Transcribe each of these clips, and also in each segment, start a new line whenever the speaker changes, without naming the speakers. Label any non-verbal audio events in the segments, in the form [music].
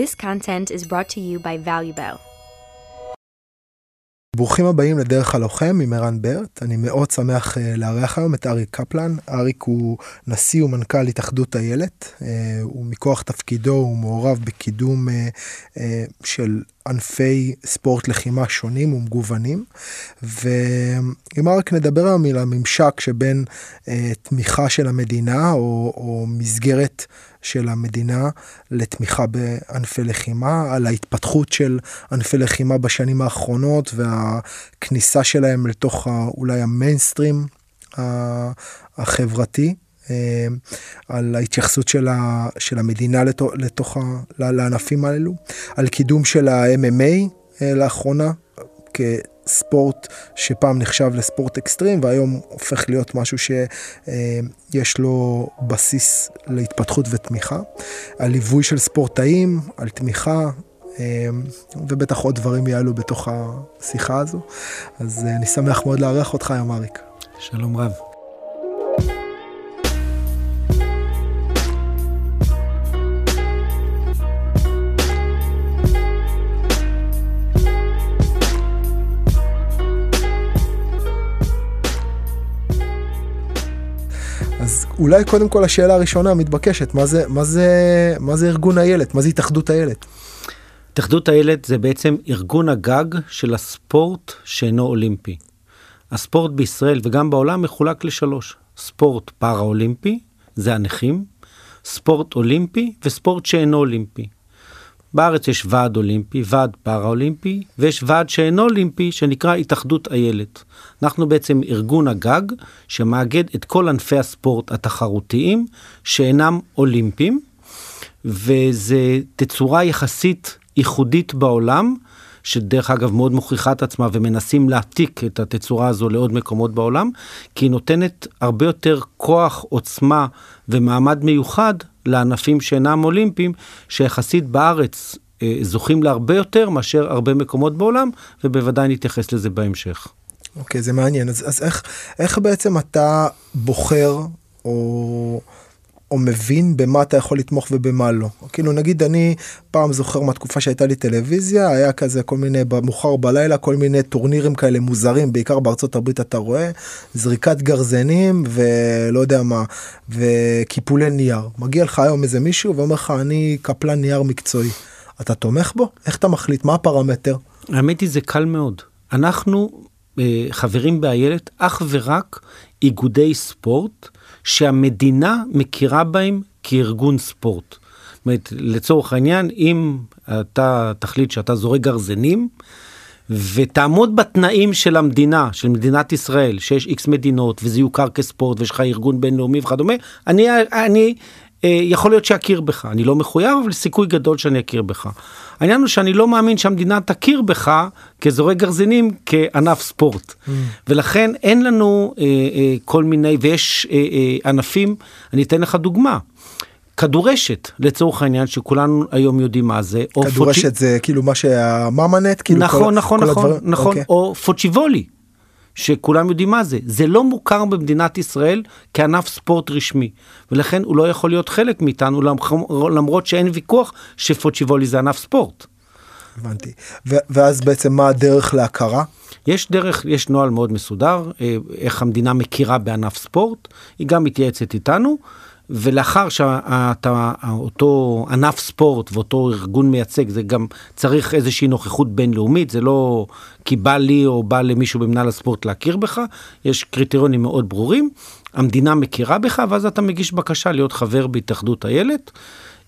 This content is brought to you by ValueBell.
ברוכים הבאים לדרך הלוחם עם ערן ברט. אני מאוד שמח uh, לארח היום את אריק קפלן. אריק הוא נשיא ומנכ"ל התאחדות איילת. uh, הוא מכוח תפקידו הוא מעורב בקידום uh, uh, של ענפי ספורט לחימה שונים ומגוונים ואם רק נדבר היום על הממשק שבין uh, תמיכה של המדינה או, או מסגרת של המדינה לתמיכה בענפי לחימה, על ההתפתחות של ענפי לחימה בשנים האחרונות והכניסה שלהם לתוך אולי המיינסטרים החברתי. אה, על ההתייחסות של, ה, של המדינה לתוך, לתוך ה, לענפים האלו, על קידום של ה-MMA אה, לאחרונה ספורט שפעם נחשב לספורט אקסטרים והיום הופך להיות משהו שיש לו בסיס להתפתחות ותמיכה. על ליווי של ספורטאים, על תמיכה. ובטח עוד דברים יעלו בתוך השיחה הזו. אז אני שמח מאוד לארח אותך היום אריק.
שלום רב.
אולי קודם כל השאלה הראשונה המתבקשת, מה זה, מה זה, מה זה ארגון איילת? מה זה התאחדות איילת?
התאחדות איילת זה בעצם ארגון הגג של הספורט שאינו אולימפי. הספורט בישראל וגם בעולם מחולק לשלוש, ספורט פארה אולימפי, זה הנכים, ספורט אולימפי וספורט שאינו אולימפי. בארץ יש ועד אולימפי, ועד פארה-אולימפי, ויש ועד שאינו אולימפי שנקרא התאחדות איילת. אנחנו בעצם ארגון הגג שמאגד את כל ענפי הספורט התחרותיים שאינם אולימפיים, וזה תצורה יחסית ייחודית בעולם, שדרך אגב מאוד מוכיחה את עצמה ומנסים להעתיק את התצורה הזו לעוד מקומות בעולם, כי היא נותנת הרבה יותר כוח, עוצמה ומעמד מיוחד לענפים שאינם אולימפיים, שיחסית בארץ אה, זוכים להרבה יותר מאשר הרבה מקומות בעולם, ובוודאי נתייחס לזה בהמשך.
אוקיי, okay, זה מעניין. אז, אז איך, איך בעצם אתה בוחר, או... או מבין במה אתה יכול לתמוך ובמה לא. כאילו נגיד אני פעם זוכר מהתקופה שהייתה לי טלוויזיה היה כזה כל מיני מאוחר בלילה כל מיני טורנירים כאלה מוזרים בעיקר בארצות הברית אתה רואה? זריקת גרזנים ולא יודע מה וקיפולי נייר. מגיע לך היום איזה מישהו ואומר לך אני קפלן נייר מקצועי. אתה תומך בו? איך אתה מחליט? מה הפרמטר.
האמת היא זה קל מאוד. אנחנו אה, חברים באיילת אך ורק איגודי ספורט. שהמדינה מכירה בהם כארגון ספורט. זאת אומרת, לצורך העניין, אם אתה תחליט שאתה זורק גרזנים, ותעמוד בתנאים של המדינה, של מדינת ישראל, שיש איקס מדינות וזה יוכר כספורט ויש לך ארגון בינלאומי וכדומה, אני, אני יכול להיות שאכיר בך, אני לא מחויב, אבל סיכוי גדול שאני אכיר בך. העניין הוא שאני לא מאמין שהמדינה תכיר בך כזורק גרזינים כענף ספורט. Mm. ולכן אין לנו אה, אה, כל מיני, ויש אה, אה, ענפים, אני אתן לך דוגמה. כדורשת לצורך העניין שכולנו היום יודעים מה זה.
כדורשת פוצ'י... זה כאילו מה שהממנט כאילו
נכון כל, נכון כל נכון הדבר... נכון okay. אוקיי. או פוצ'יבולי שכולם יודעים מה זה. זה לא מוכר במדינת ישראל כענף ספורט רשמי, ולכן הוא לא יכול להיות חלק מאיתנו, למרות שאין ויכוח שפוצ'יבולי זה ענף ספורט.
הבנתי. ואז בעצם מה הדרך להכרה?
יש דרך, יש נוהל מאוד מסודר, אה, איך המדינה מכירה בענף ספורט, היא גם מתייעצת איתנו. ולאחר שאותו ענף ספורט ואותו ארגון מייצג, זה גם צריך איזושהי נוכחות בינלאומית, זה לא כי בא לי או בא למישהו במנהל הספורט להכיר בך, יש קריטריונים מאוד ברורים, המדינה מכירה בך, ואז אתה מגיש בקשה להיות חבר בהתאחדות איילת.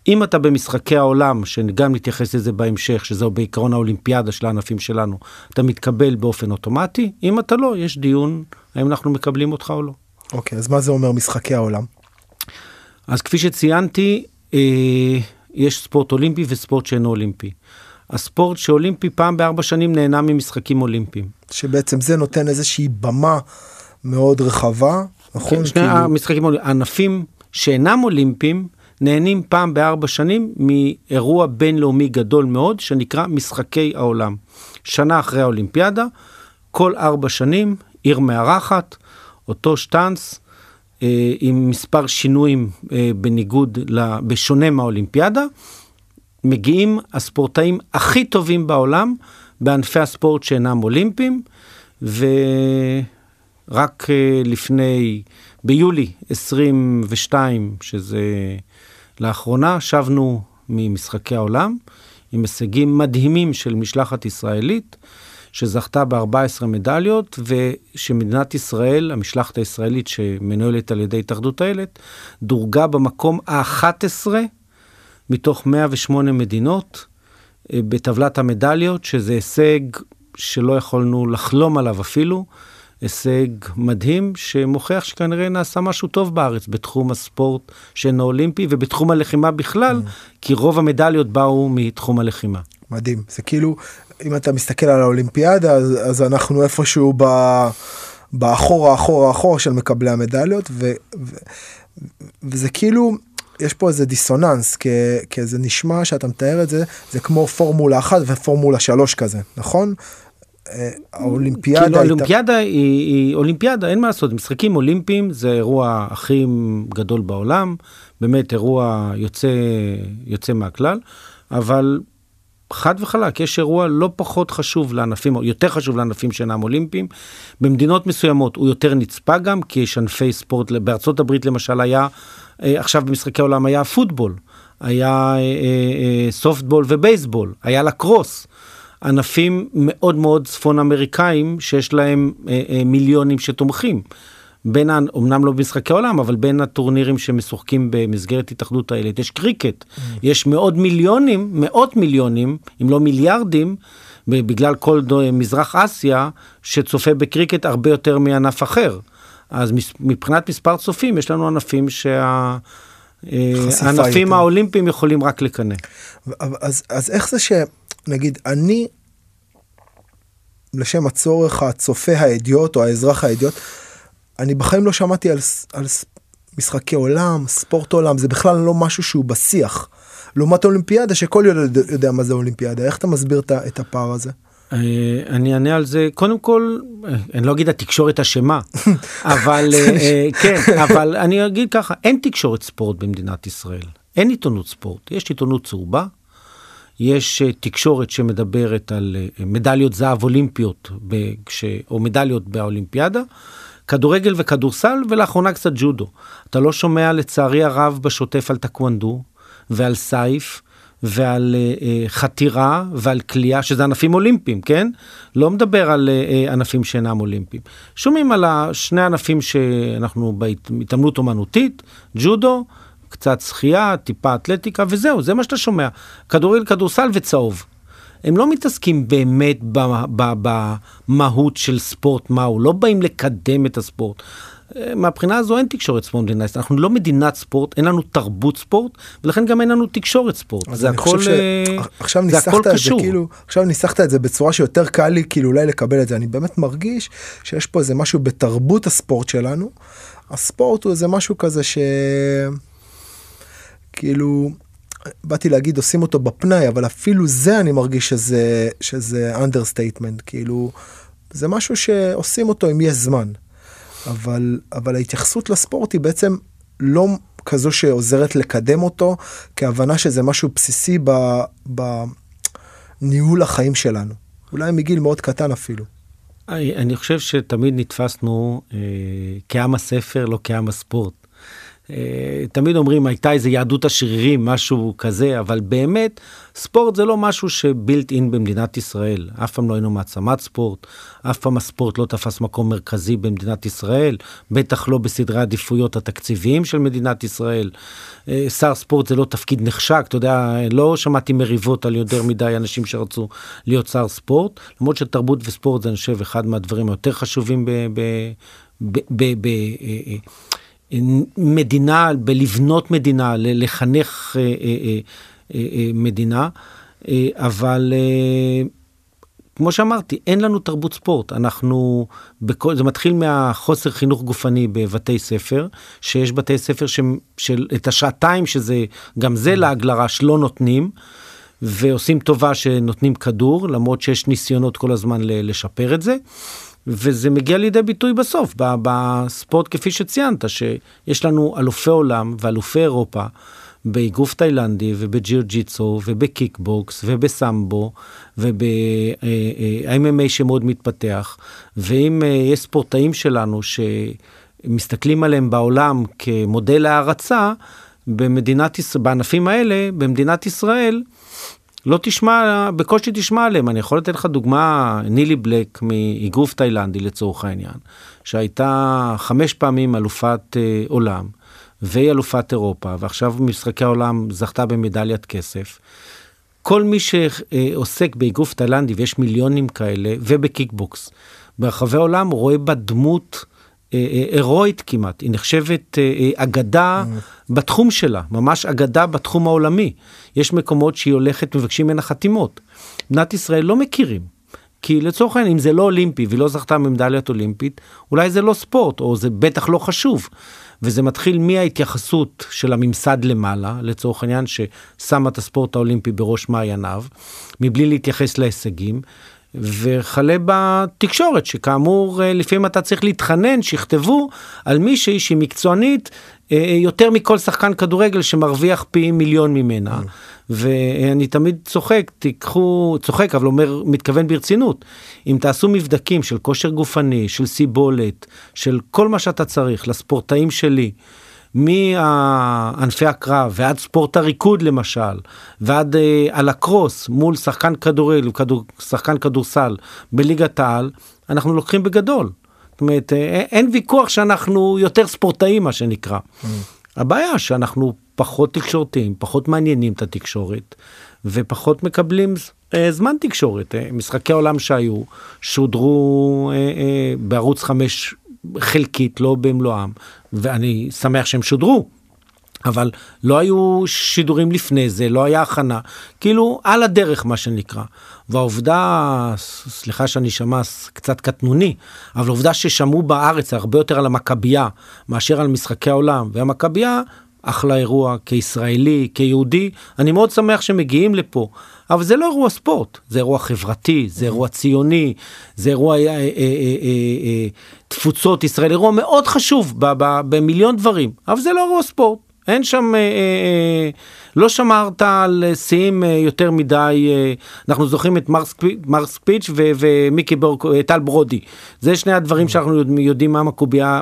אם אתה במשחקי העולם, שגם נתייחס לזה בהמשך, שזהו בעיקרון האולימפיאדה של הענפים שלנו, אתה מתקבל באופן אוטומטי, אם אתה לא, יש דיון האם אנחנו מקבלים אותך או לא.
אוקיי, okay, אז מה זה אומר משחקי העולם?
אז כפי שציינתי, אה, יש ספורט אולימפי וספורט שאינו אולימפי. הספורט שאולימפי פעם בארבע שנים נהנה ממשחקים אולימפיים.
שבעצם זה נותן איזושהי במה מאוד רחבה, נכון?
כן, שני כאילו... המשחקים הענפים שאינם אולימפיים נהנים פעם בארבע שנים מאירוע בינלאומי גדול מאוד שנקרא משחקי העולם. שנה אחרי האולימפיאדה, כל ארבע שנים עיר מארחת, אותו שטאנץ, אה, עם מספר שינויים אה, בניגוד, בשונה מהאולימפיאדה, מגיעים הספורטאים הכי טובים בעולם בענפי הספורט שאינם אולימפיים, ורק אה, לפני, ביולי 22, שזה לאחרונה, שבנו ממשחקי העולם עם הישגים מדהימים של משלחת ישראלית. שזכתה ב-14 מדליות, ושמדינת ישראל, המשלחת הישראלית שמנוהלת על ידי התאחדות האילת, דורגה במקום ה-11 מתוך 108 מדינות אה, בטבלת המדליות, שזה הישג שלא יכולנו לחלום עליו אפילו. הישג מדהים שמוכיח שכנראה נעשה משהו טוב בארץ בתחום הספורט שאינו אולימפי ובתחום הלחימה בכלל, mm. כי רוב המדליות באו מתחום הלחימה.
מדהים, זה כאילו אם אתה מסתכל על האולימפיאדה אז, אז אנחנו איפשהו ב, באחורה אחורה אחורה של מקבלי המדליות ו, ו, וזה כאילו יש פה איזה דיסוננס כי, כי זה נשמע שאתה מתאר את זה זה כמו פורמולה 1 ופורמולה 3 כזה נכון.
אה, האולימפיאדה כאילו האולימפיאדה היא, היא אולימפיאדה אין מה לעשות משחקים אולימפיים זה אירוע הכי גדול בעולם באמת אירוע יוצא יוצא מהכלל אבל חד וחלק, יש אירוע לא פחות חשוב לענפים, או יותר חשוב לענפים שאינם אולימפיים. במדינות מסוימות הוא יותר נצפה גם, כי יש ענפי ספורט, בארצות הברית למשל היה, אה, עכשיו במשחקי העולם היה פוטבול, היה סופטבול אה, אה, ובייסבול, היה לקרוס. ענפים מאוד מאוד צפון אמריקאים שיש להם מיליונים שתומכים. בין, אמנם לא במשחקי עולם, אבל בין הטורנירים שמשוחקים במסגרת התאחדות האלה, יש קריקט, mm. יש מאות מיליונים, מאות מיליונים, אם לא מיליארדים, בגלל כל מזרח אסיה, שצופה בקריקט הרבה יותר מענף אחר. אז מבחינת מספר צופים, יש לנו ענפים שה... הענפים האולימפיים יכולים רק לקנא.
אז, אז איך זה שנגיד אני לשם הצורך הצופה האדיוט או האזרח האדיוט אני בחיים לא שמעתי על, על משחקי עולם, ספורט עולם, זה בכלל לא משהו שהוא בשיח. לעומת אולימפיאדה שכל ילד יודע מה זה אולימפיאדה, איך אתה מסביר את הפער הזה?
אה, אני אענה על זה קודם כל אה, אני לא אגיד התקשורת אשמה [laughs] אבל אה, כן אבל אני אגיד ככה אין תקשורת ספורט במדינת ישראל אין עיתונות ספורט יש עיתונות צהובה יש תקשורת שמדברת על מדליות זהב אולימפיות או מדליות באולימפיאדה כדורגל וכדורסל, ולאחרונה קצת ג'ודו. אתה לא שומע לצערי הרב בשוטף על טקוונדו ועל סייף. ועל uh, חתירה ועל כליאה, שזה ענפים אולימפיים, כן? לא מדבר על uh, ענפים שאינם אולימפיים. שומעים על שני ענפים שאנחנו בהתעמלות אומנותית, ג'ודו, קצת שחייה, טיפה אתלטיקה, וזהו, זה מה שאתה שומע. כדורגל, כדורסל וצהוב. הם לא מתעסקים באמת במהות של ספורט מהו, לא באים לקדם את הספורט. מהבחינה הזו אין תקשורת ספורט במדינת ישראל, אנחנו לא מדינת ספורט, אין לנו תרבות ספורט, ולכן גם אין לנו תקשורת ספורט. זה הכל, ש...
עכשיו זה הכל קשור. זה, כאילו, עכשיו ניסחת את זה בצורה שיותר קל לי כאילו אולי לקבל את זה, אני באמת מרגיש שיש פה איזה משהו בתרבות הספורט שלנו. הספורט הוא איזה משהו כזה ש... כאילו באתי להגיד עושים אותו בפנאי אבל אפילו זה אני מרגיש שזה שזה understatement כאילו זה משהו שעושים אותו אם יש זמן. אבל אבל ההתייחסות לספורט היא בעצם לא כזו שעוזרת לקדם אותו כהבנה שזה משהו בסיסי בניהול החיים שלנו אולי מגיל מאוד קטן אפילו.
אני חושב שתמיד נתפסנו אה, כעם הספר לא כעם הספורט. אה, תמיד אומרים הייתה איזה יהדות השרירים משהו כזה אבל באמת ספורט זה לא משהו שבילט אין במדינת ישראל אף פעם לא היינו מעצמת ספורט אף פעם הספורט לא תפס מקום מרכזי במדינת ישראל בטח לא בסדרי העדיפויות התקציביים של מדינת ישראל. אה, שר ספורט זה לא תפקיד נחשק אתה יודע לא שמעתי מריבות על יותר מדי אנשים שרצו להיות שר ספורט למרות שתרבות וספורט זה אני חושב אחד מהדברים היותר חשובים ב... ב, ב, ב, ב אה, מדינה, בלבנות מדינה, לחנך אה, אה, אה, מדינה, אבל כמו שאמרתי, אין לנו תרבות ספורט. אנחנו, בכל, זה מתחיל מהחוסר חינוך גופני בבתי ספר, שיש בתי ספר ש, של, את השעתיים שזה, גם זה לעג לרש, לא נותנים. ועושים טובה שנותנים כדור, למרות שיש ניסיונות כל הזמן לשפר את זה. וזה מגיע לידי ביטוי בסוף, בספורט כפי שציינת, שיש לנו אלופי עולם ואלופי אירופה, באגרוף תאילנדי ובג'יו ג'יצו ובקיקבוקס ובסמבו וב-MMA שמאוד מתפתח, ואם יש ספורטאים שלנו שמסתכלים עליהם בעולם כמודל להערצה, במדינת ישראל, בענפים האלה, במדינת ישראל, לא תשמע, בקושי תשמע עליהם. אני יכול לתת לך דוגמה, נילי בלק מאגרוף תאילנדי לצורך העניין, שהייתה חמש פעמים אלופת אה, עולם, והיא אלופת אירופה, ועכשיו במשחקי העולם זכתה במדליית כסף. כל מי שעוסק באגרוף תאילנדי, ויש מיליונים כאלה, ובקיקבוקס, ברחבי העולם רואה בה דמות הירואית כמעט, היא נחשבת אה, אגדה בתחום שלה, ממש אגדה בתחום העולמי. יש מקומות שהיא הולכת, מבקשים ממנה חתימות. מדינת ישראל לא מכירים. כי לצורך העניין, אם זה לא אולימפי והיא לא זכתה במדליית אולימפית, אולי זה לא ספורט, או זה בטח לא חשוב. וזה מתחיל מההתייחסות של הממסד למעלה, לצורך העניין, ששמה את הספורט האולימפי בראש מעייניו, מבלי להתייחס להישגים, וכלה בתקשורת, שכאמור, אה, לפעמים אתה צריך להתחנן שיכתבו על מישהי שהיא מקצוענית אה, אה, יותר מכל שחקן כדורגל שמרוויח פי מיליון ממנה. ואני תמיד צוחק, תיקחו, צוחק, אבל אומר, מתכוון ברצינות. אם תעשו מבדקים של כושר גופני, של סיבולת, של כל מה שאתה צריך לספורטאים שלי, מענפי הקרב ועד ספורט הריקוד למשל, ועד אה, הלקרוס מול שחקן כדורגל, כדור, שחקן כדורסל בליגת העל, אנחנו לוקחים בגדול. זאת אומרת, אה, אין ויכוח שאנחנו יותר ספורטאים, מה שנקרא. Mm. הבעיה שאנחנו פחות תקשורתיים, פחות מעניינים את התקשורת, ופחות מקבלים אה, זמן תקשורת. אה, משחקי העולם שהיו, שודרו אה, אה, בערוץ 5 חלקית, לא במלואם, ואני שמח שהם שודרו. אבל לא היו שידורים לפני זה, לא היה הכנה, כאילו על הדרך מה שנקרא. והעובדה, סליחה שאני אשמע קצת קטנוני, אבל העובדה ששמעו בארץ הרבה יותר על המכבייה מאשר על משחקי העולם, והמכבייה אחלה אירוע כישראלי, כיהודי, אני מאוד שמח שמגיעים לפה, אבל זה לא אירוע ספורט, זה אירוע חברתי, זה אירוע ציוני, זה אירוע אה, אה, אה, אה, תפוצות ישראל, אירוע מאוד חשוב במיליון דברים, אבל זה לא אירוע ספורט. אין שם, אה, אה, לא שמרת על שיאים אה, יותר מדי, אה, אנחנו זוכרים את מרק ספיץ' ומיקי בור, אה, טל ברודי. זה שני הדברים שאנחנו יודעים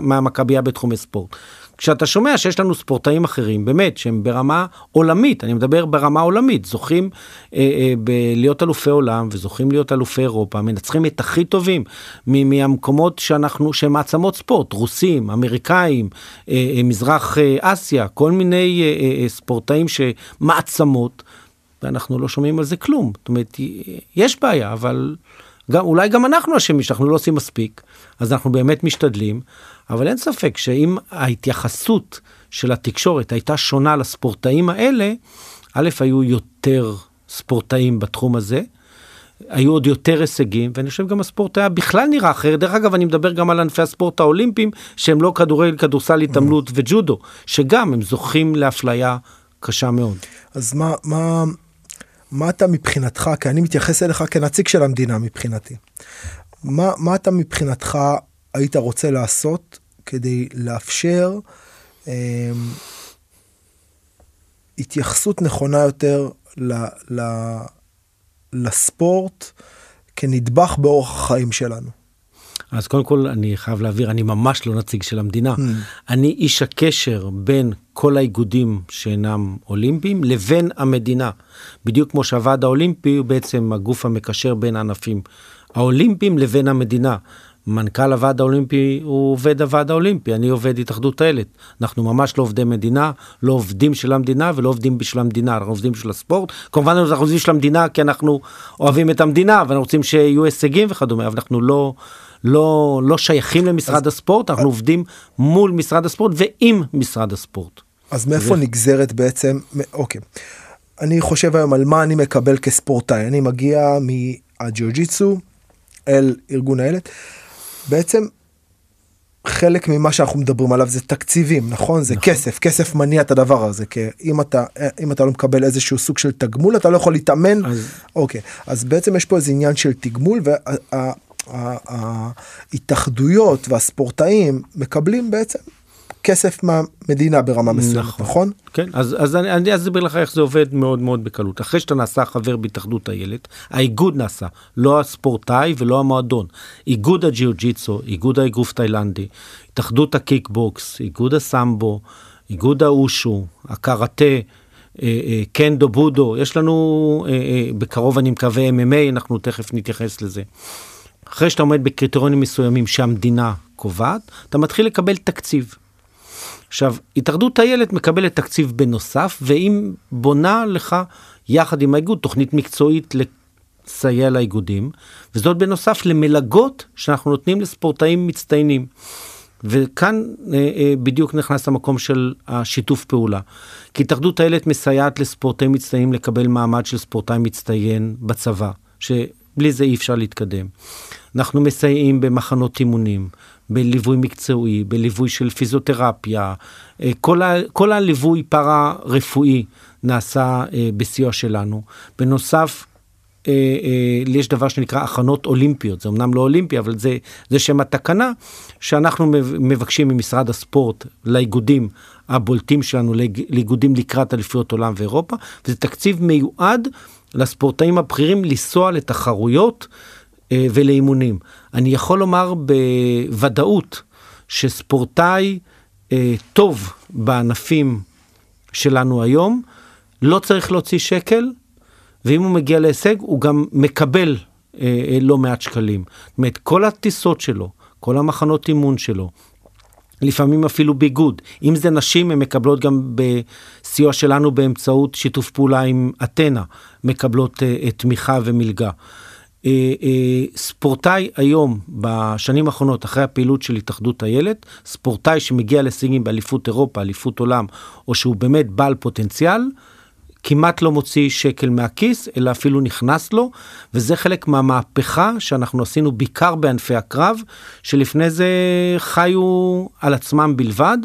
מה המכבייה בתחומי ספורט. כשאתה שומע שיש לנו ספורטאים אחרים, באמת, שהם ברמה עולמית, אני מדבר ברמה עולמית, זוכים אה, אה, להיות אלופי עולם וזוכים להיות אלופי אירופה, מנצחים את הכי טובים מהמקומות שאנחנו, שהם מעצמות ספורט, רוסים, אמריקאים, אה, אה, מזרח אה, אסיה, כל מיני אה, אה, אה ספורטאים שמעצמות, ואנחנו לא שומעים על זה כלום. זאת אומרת, יש בעיה, אבל... גם, אולי גם אנחנו אשמים שאנחנו לא עושים מספיק, אז אנחנו באמת משתדלים, אבל אין ספק שאם ההתייחסות של התקשורת הייתה שונה לספורטאים האלה, א', היו יותר ספורטאים בתחום הזה, היו עוד יותר הישגים, ואני חושב גם הספורט היה בכלל נראה אחרת. דרך אגב, אני מדבר גם על ענפי הספורט האולימפיים, שהם לא כדורגל, כדורסל, התעמלות mm. וג'ודו, שגם הם זוכים לאפליה קשה מאוד.
אז מה, מה, מה אתה מבחינתך, כי אני מתייחס אליך כנציג של המדינה מבחינתי, מה, מה אתה מבחינתך היית רוצה לעשות כדי לאפשר אה, התייחסות נכונה יותר ל, ל, לספורט כנדבך באורח החיים שלנו?
אז קודם כל אני חייב להבהיר, אני ממש לא נציג של המדינה. Mm. אני איש הקשר בין כל האיגודים שאינם אולימפיים לבין המדינה. בדיוק כמו שהוועד האולימפי הוא בעצם הגוף המקשר בין הענפים האולימפיים לבין המדינה. מנכ"ל הוועד האולימפי הוא עובד הוועד האולימפי, אני עובד התאחדות איילת. אנחנו ממש לא עובדי מדינה, לא עובדים של המדינה ולא עובדים בשביל המדינה, אנחנו עובדים בשביל הספורט. כמובן אנחנו עובדים בשביל המדינה כי אנחנו אוהבים את המדינה ואנחנו רוצים שיהיו הישגים וכדומה, אבל אנחנו לא... לא, לא שייכים למשרד אז, הספורט, אנחנו אז, עובדים מול משרד הספורט ועם משרד הספורט.
אז מאיפה ו... נגזרת בעצם, אוקיי, אני חושב היום על מה אני מקבל כספורטאי, אני מגיע מהג'יוג'יצו אל ארגון הילד, בעצם חלק ממה שאנחנו מדברים עליו זה תקציבים נכון? זה נכון. כסף. כסף מניע את הדבר הזה כי אם אתה אם אתה לא מקבל איזשהו סוג של תגמול אתה לא יכול להתאמן. אז... אוקיי. אז בעצם יש פה איזה עניין של תגמול וההתאחדויות והספורטאים מקבלים בעצם כסף מהמדינה ברמה מסוימת,
נכון.
נכון?
כן, אז, אז אני, אני אסביר לך איך זה עובד מאוד מאוד בקלות. אחרי שאתה נעשה חבר בהתאחדות הילד, האיגוד נעשה, לא הספורטאי ולא המועדון. איגוד הג'יוג'יצו, איגוד האגרוף תאילנדי, התאחדות הקיקבוקס, איגוד הסמבו, איגוד האושו, הקראטה, אה, אה, קנדו בודו, יש לנו, אה, בקרוב אני מקווה MMA, אנחנו תכף נתייחס לזה. אחרי שאתה עומד בקריטריונים מסוימים שהמדינה קובעת, אתה מתחיל לקבל תקציב. עכשיו, התאחדות הילד מקבלת תקציב בנוסף, והיא בונה לך, יחד עם האיגוד, תוכנית מקצועית לסייע לאיגודים, וזאת בנוסף למלגות שאנחנו נותנים לספורטאים מצטיינים. וכאן אה, אה, בדיוק נכנס המקום של השיתוף פעולה. כי התאחדות הילד מסייעת לספורטאים מצטיינים לקבל מעמד של ספורטאי מצטיין בצבא, שבלי זה אי אפשר להתקדם. אנחנו מסייעים במחנות אימונים, בליווי מקצועי, בליווי של פיזיותרפיה, אה, כל, ה, כל הליווי פארה-רפואי נעשה אה, בסיוע שלנו. בנוסף, אה, יש דבר שנקרא הכנות אולימפיות, זה אמנם לא אולימפי, אבל זה, זה שם התקנה, שאנחנו מבקשים ממשרד הספורט לאיגודים הבולטים שלנו, לאיגודים לקראת אליפויות עולם ואירופה, וזה תקציב מיועד לספורטאים הבכירים לנסוע לתחרויות. אה, ולאימונים. אני יכול לומר בוודאות שספורטאי אה, טוב בענפים שלנו היום, לא צריך להוציא שקל, ואם הוא מגיע להישג, הוא גם מקבל אה, לא מעט שקלים. זאת אומרת, כל הטיסות שלו, כל המחנות אימון שלו, לפעמים אפילו ביגוד. אם זה נשים, הן מקבלות גם בסיוע שלנו באמצעות שיתוף פעולה עם אתנה, מקבלות תמיכה ומלגה. אה, אה, ספורטאי היום, בשנים האחרונות, אחרי הפעילות של התאחדות הילד, ספורטאי שמגיע להישגים באליפות אירופה, אליפות עולם, או שהוא באמת בעל פוטנציאל, כמעט לא מוציא שקל מהכיס, אלא אפילו נכנס לו, וזה חלק מהמהפכה שאנחנו עשינו בעיקר בענפי הקרב, שלפני זה חיו על עצמם בלבד,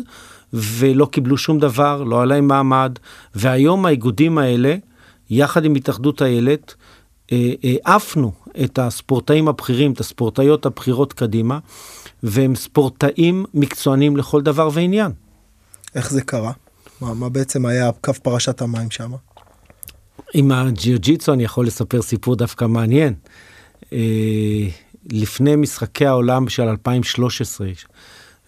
ולא קיבלו שום דבר, לא היה להם מעמד, והיום האיגודים האלה, יחד עם התאחדות הילד, עפנו את הספורטאים הבכירים, את הספורטאיות הבכירות קדימה, והם ספורטאים מקצוענים לכל דבר ועניין.
איך זה קרה? מה, מה בעצם היה קו פרשת המים שם?
עם הג'יוג'יצו אני יכול לספר סיפור דווקא מעניין. אה, לפני משחקי העולם של 2013,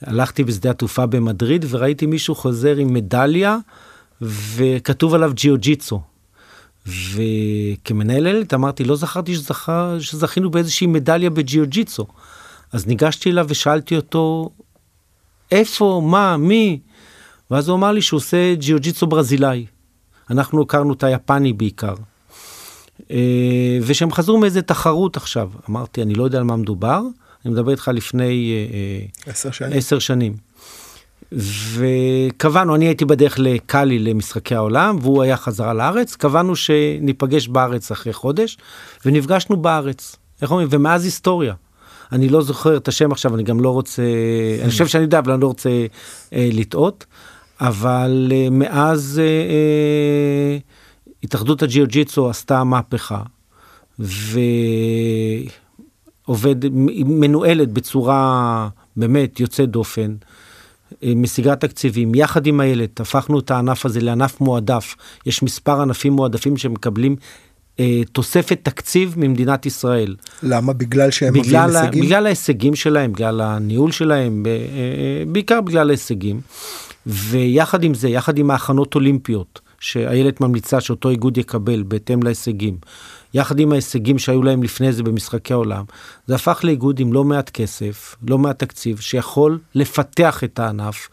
הלכתי בשדה התעופה במדריד וראיתי מישהו חוזר עם מדליה וכתוב עליו ג'יוג'יצו. וכמנהל ילד אמרתי, לא זכרתי שזכר, שזכינו באיזושהי מדליה בג'יוג'יצו. אז ניגשתי אליו ושאלתי אותו, איפה, מה, מי? ואז הוא אמר לי שהוא עושה ג'יוג'יצו ברזילאי. אנחנו הכרנו את היפני בעיקר. אה, ושהם חזרו מאיזה תחרות עכשיו. אמרתי, אני לא יודע על מה מדובר, אני מדבר איתך לפני
אה, עשר שנים.
עשר שנים. וקבענו, אני הייתי בדרך לקאלי למשחקי העולם, והוא היה חזרה לארץ, קבענו שניפגש בארץ אחרי חודש, ונפגשנו בארץ. איך אומרים? ומאז היסטוריה. אני לא זוכר את השם עכשיו, אני גם לא רוצה, אני חושב שאני יודע, אבל אני לא רוצה אה, לטעות, אבל אה, מאז אה, אה, התאחדות הג'יוג'יצו עשתה מהפכה, ועובד, מנוהלת בצורה באמת יוצאת דופן. אה, משיגה תקציבים, יחד עם הילד, הפכנו את הענף הזה לענף מועדף. יש מספר ענפים מועדפים שמקבלים אה, תוספת תקציב ממדינת ישראל.
למה? בגלל שהם מביאים הישגים?
בגלל ההישגים שלהם, בגלל הניהול שלהם, אה, אה, בעיקר בגלל ההישגים. ויחד עם זה, יחד עם ההכנות אולימפיות, שאיילת ממליצה שאותו איגוד יקבל בהתאם להישגים, יחד עם ההישגים שהיו להם לפני זה במשחקי העולם, זה הפך לאיגוד עם לא מעט כסף, לא מעט תקציב, שיכול לפתח את הענף.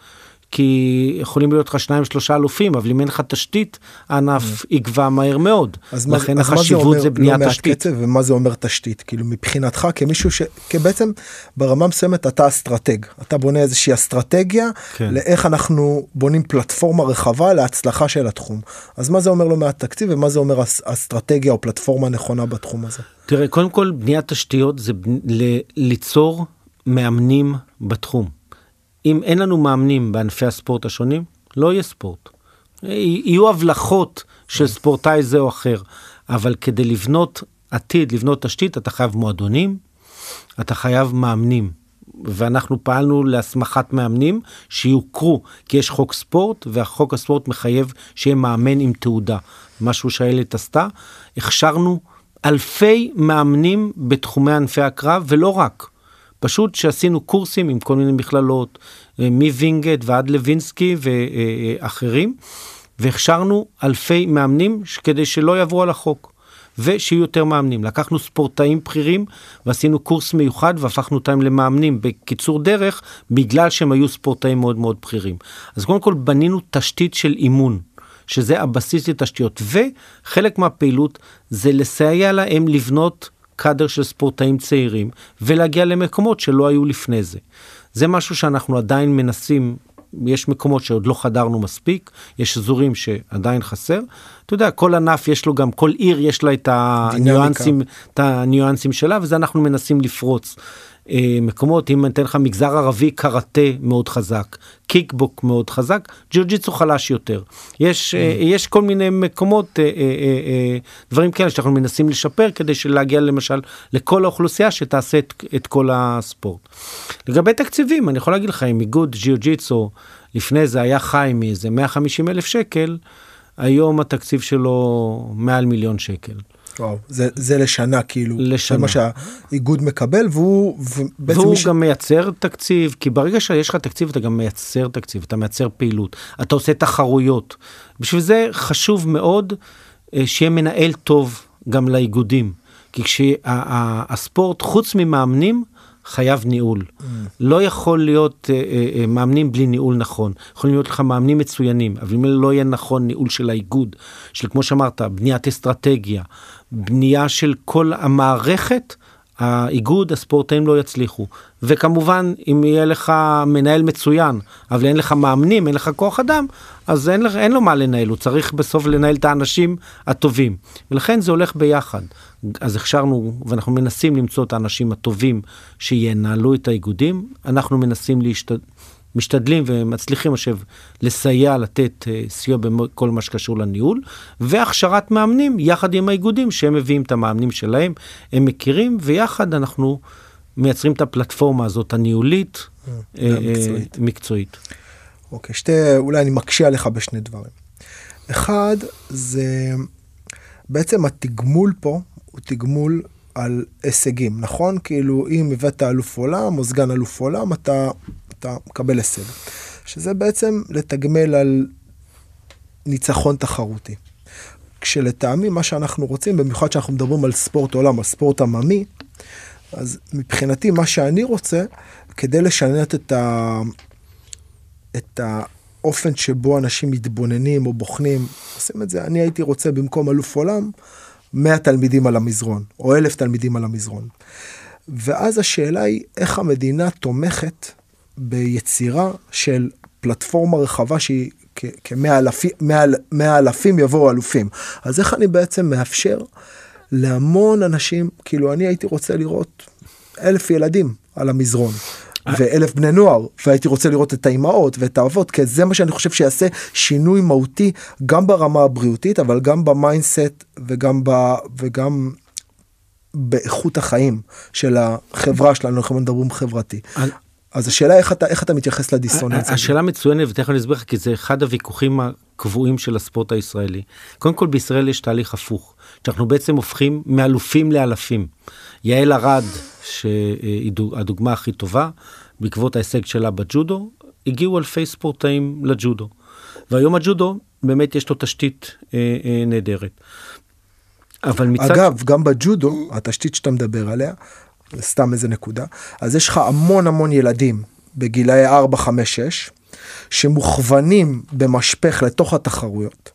כי יכולים להיות לך שניים שלושה אלופים, אבל אם אין לך תשתית, הענף mm. יגבע מהר מאוד.
אז לכן אז החשיבות זה, זה בניית לא תשתית. קצב, ומה זה אומר תשתית? כאילו מבחינתך כמישהו ש... כי בעצם ברמה מסוימת אתה אסטרטג. אתה בונה איזושהי אסטרטגיה כן. לאיך אנחנו בונים פלטפורמה רחבה להצלחה של התחום. אז מה זה אומר לא מעט תקציב ומה זה אומר אסטרטגיה או פלטפורמה נכונה בתחום הזה?
תראה, קודם כל בניית תשתיות זה ליצור מאמנים בתחום. אם אין לנו מאמנים בענפי הספורט השונים, לא יהיה ספורט. יהיו הבלחות של ספורטאי זה או אחר, אבל כדי לבנות עתיד, לבנות תשתית, אתה חייב מועדונים, אתה חייב מאמנים ואנחנו פעלנו להסמכת מאמנים שיוכרו, כי יש חוק ספורט, והחוק הספורט מחייב שיהיה מאמן עם תעודה, משהו שהילד עשתה. הכשרנו אלפי מאמנים בתחומי ענפי הקרב, ולא רק. פשוט שעשינו קורסים עם כל מיני מכללות, אה, מווינגייט ועד לוינסקי ואחרים, והכשרנו אלפי מאמנים כדי שלא יעברו על החוק. ושיהיו יותר מאמנים. לקחנו ספורטאים בכירים ועשינו קורס מיוחד והפכנו אותם למאמנים בקיצור דרך, בגלל שהם היו ספורטאים מאוד מאוד בכירים. אז קודם כל בנינו תשתית של אימון. שזה הבסיס לתשתיות, וחלק מהפעילות זה לסייע להם לבנות קאדר של ספורטאים צעירים ולהגיע למקומות שלא היו לפני זה. זה משהו שאנחנו עדיין מנסים יש מקומות שעוד לא חדרנו מספיק, יש אזורים שעדיין חסר. אתה יודע, כל ענף יש לו גם, כל עיר יש לה את הניואנסים, את הניואנסים שלה, וזה אנחנו מנסים לפרוץ. אה, מקומות, אם אני אתן לך מגזר ערבי, קראטה מאוד חזק, קיקבוק מאוד חזק, ג'יוג'יצו חלש יותר. יש, אה, mm. יש כל מיני מקומות, אה, דברים כאלה שאנחנו מנסים לשפר כדי להגיע למשל לכל האוכלוסייה שתעשה את, את כל הספורט. לגבי תקציבים, אני יכול להגיד לך, אם איגוד ג'יוג'יצו לפני זה היה חי מאיזה 150 אלף שקל, היום התקציב שלו מעל מיליון שקל.
וואו, זה, זה לשנה כאילו, לשנה. זה מה שהאיגוד מקבל והוא
והוא ש... גם מייצר תקציב, כי ברגע שיש לך תקציב אתה גם מייצר תקציב, אתה מייצר פעילות, אתה עושה תחרויות. בשביל זה חשוב מאוד אה, שיהיה מנהל טוב גם לאיגודים, כי כשהספורט חוץ ממאמנים, חייב ניהול. Mm. לא יכול להיות אה, אה, אה, מאמנים בלי ניהול נכון. יכולים להיות לך מאמנים מצוינים, אבל אם לא יהיה נכון ניהול של האיגוד, של כמו שאמרת, בניית אסטרטגיה, בנייה של כל המערכת, האיגוד, הספורטאים לא יצליחו. וכמובן, אם יהיה לך מנהל מצוין, אבל אין לך מאמנים, אין לך כוח אדם, אז אין, לך, אין לו מה לנהל, הוא צריך בסוף לנהל את האנשים הטובים. ולכן זה הולך ביחד. אז הכשרנו, ואנחנו מנסים למצוא את האנשים הטובים שינהלו את האיגודים. אנחנו מנסים להשתד... משתדלים ומצליחים עכשיו לסייע, לתת uh, סיוע בכל מה שקשור לניהול, והכשרת מאמנים יחד עם האיגודים שהם מביאים את המאמנים שלהם, הם מכירים, ויחד אנחנו מייצרים את הפלטפורמה הזאת הניהולית, uh, uh, מקצועית. מקצועית.
אוקיי, שתי, אולי אני מקשה עליך בשני דברים. אחד, זה בעצם התגמול פה הוא תגמול על הישגים, נכון? כאילו, אם הבאת אלוף עולם או סגן אלוף עולם, אתה אתה מקבל הישג. שזה בעצם לתגמל על ניצחון תחרותי. כשלטעמי מה שאנחנו רוצים, במיוחד שאנחנו מדברים על ספורט עולם, על ספורט עממי, אז מבחינתי מה שאני רוצה, כדי לשנות את, ה... את האופן שבו אנשים מתבוננים או בוחנים, עושים את זה, אני הייתי רוצה במקום אלוף עולם, 100 תלמידים על המזרון, או 1,000 תלמידים על המזרון. ואז השאלה היא איך המדינה תומכת ביצירה של פלטפורמה רחבה שהיא כמאה אלפים, אלפים יבואו אלופים. אז איך אני בעצם מאפשר להמון אנשים, כאילו אני הייתי רוצה לראות אלף ילדים על המזרון. ואלף בני נוער והייתי רוצה לראות את האימהות ואת האבות כי זה מה שאני חושב שיעשה שינוי מהותי גם ברמה הבריאותית אבל גם ב mindset וגם ב... וגם באיכות החיים של החברה שלנו אנחנו מדברים חברתי. אז השאלה איך אתה איך אתה מתייחס לדיסוננס
השאלה מצוינת ותכף אני אסביר לך כי זה אחד הוויכוחים הקבועים של הספורט הישראלי. קודם כל בישראל יש תהליך הפוך שאנחנו בעצם הופכים מאלופים לאלפים. יעל ארד שהיא הדוגמה הכי טובה בעקבות ההישג שלה בג'ודו הגיעו אלפי ספורטאים לג'ודו. והיום הג'ודו באמת יש לו תשתית אה, אה, נהדרת.
אבל מצד... אגב גם בג'ודו התשתית שאתה מדבר עליה סתם איזה נקודה, אז יש לך המון המון ילדים בגילאי 4, 5, 6, שמוכוונים במשפך לתוך התחרויות.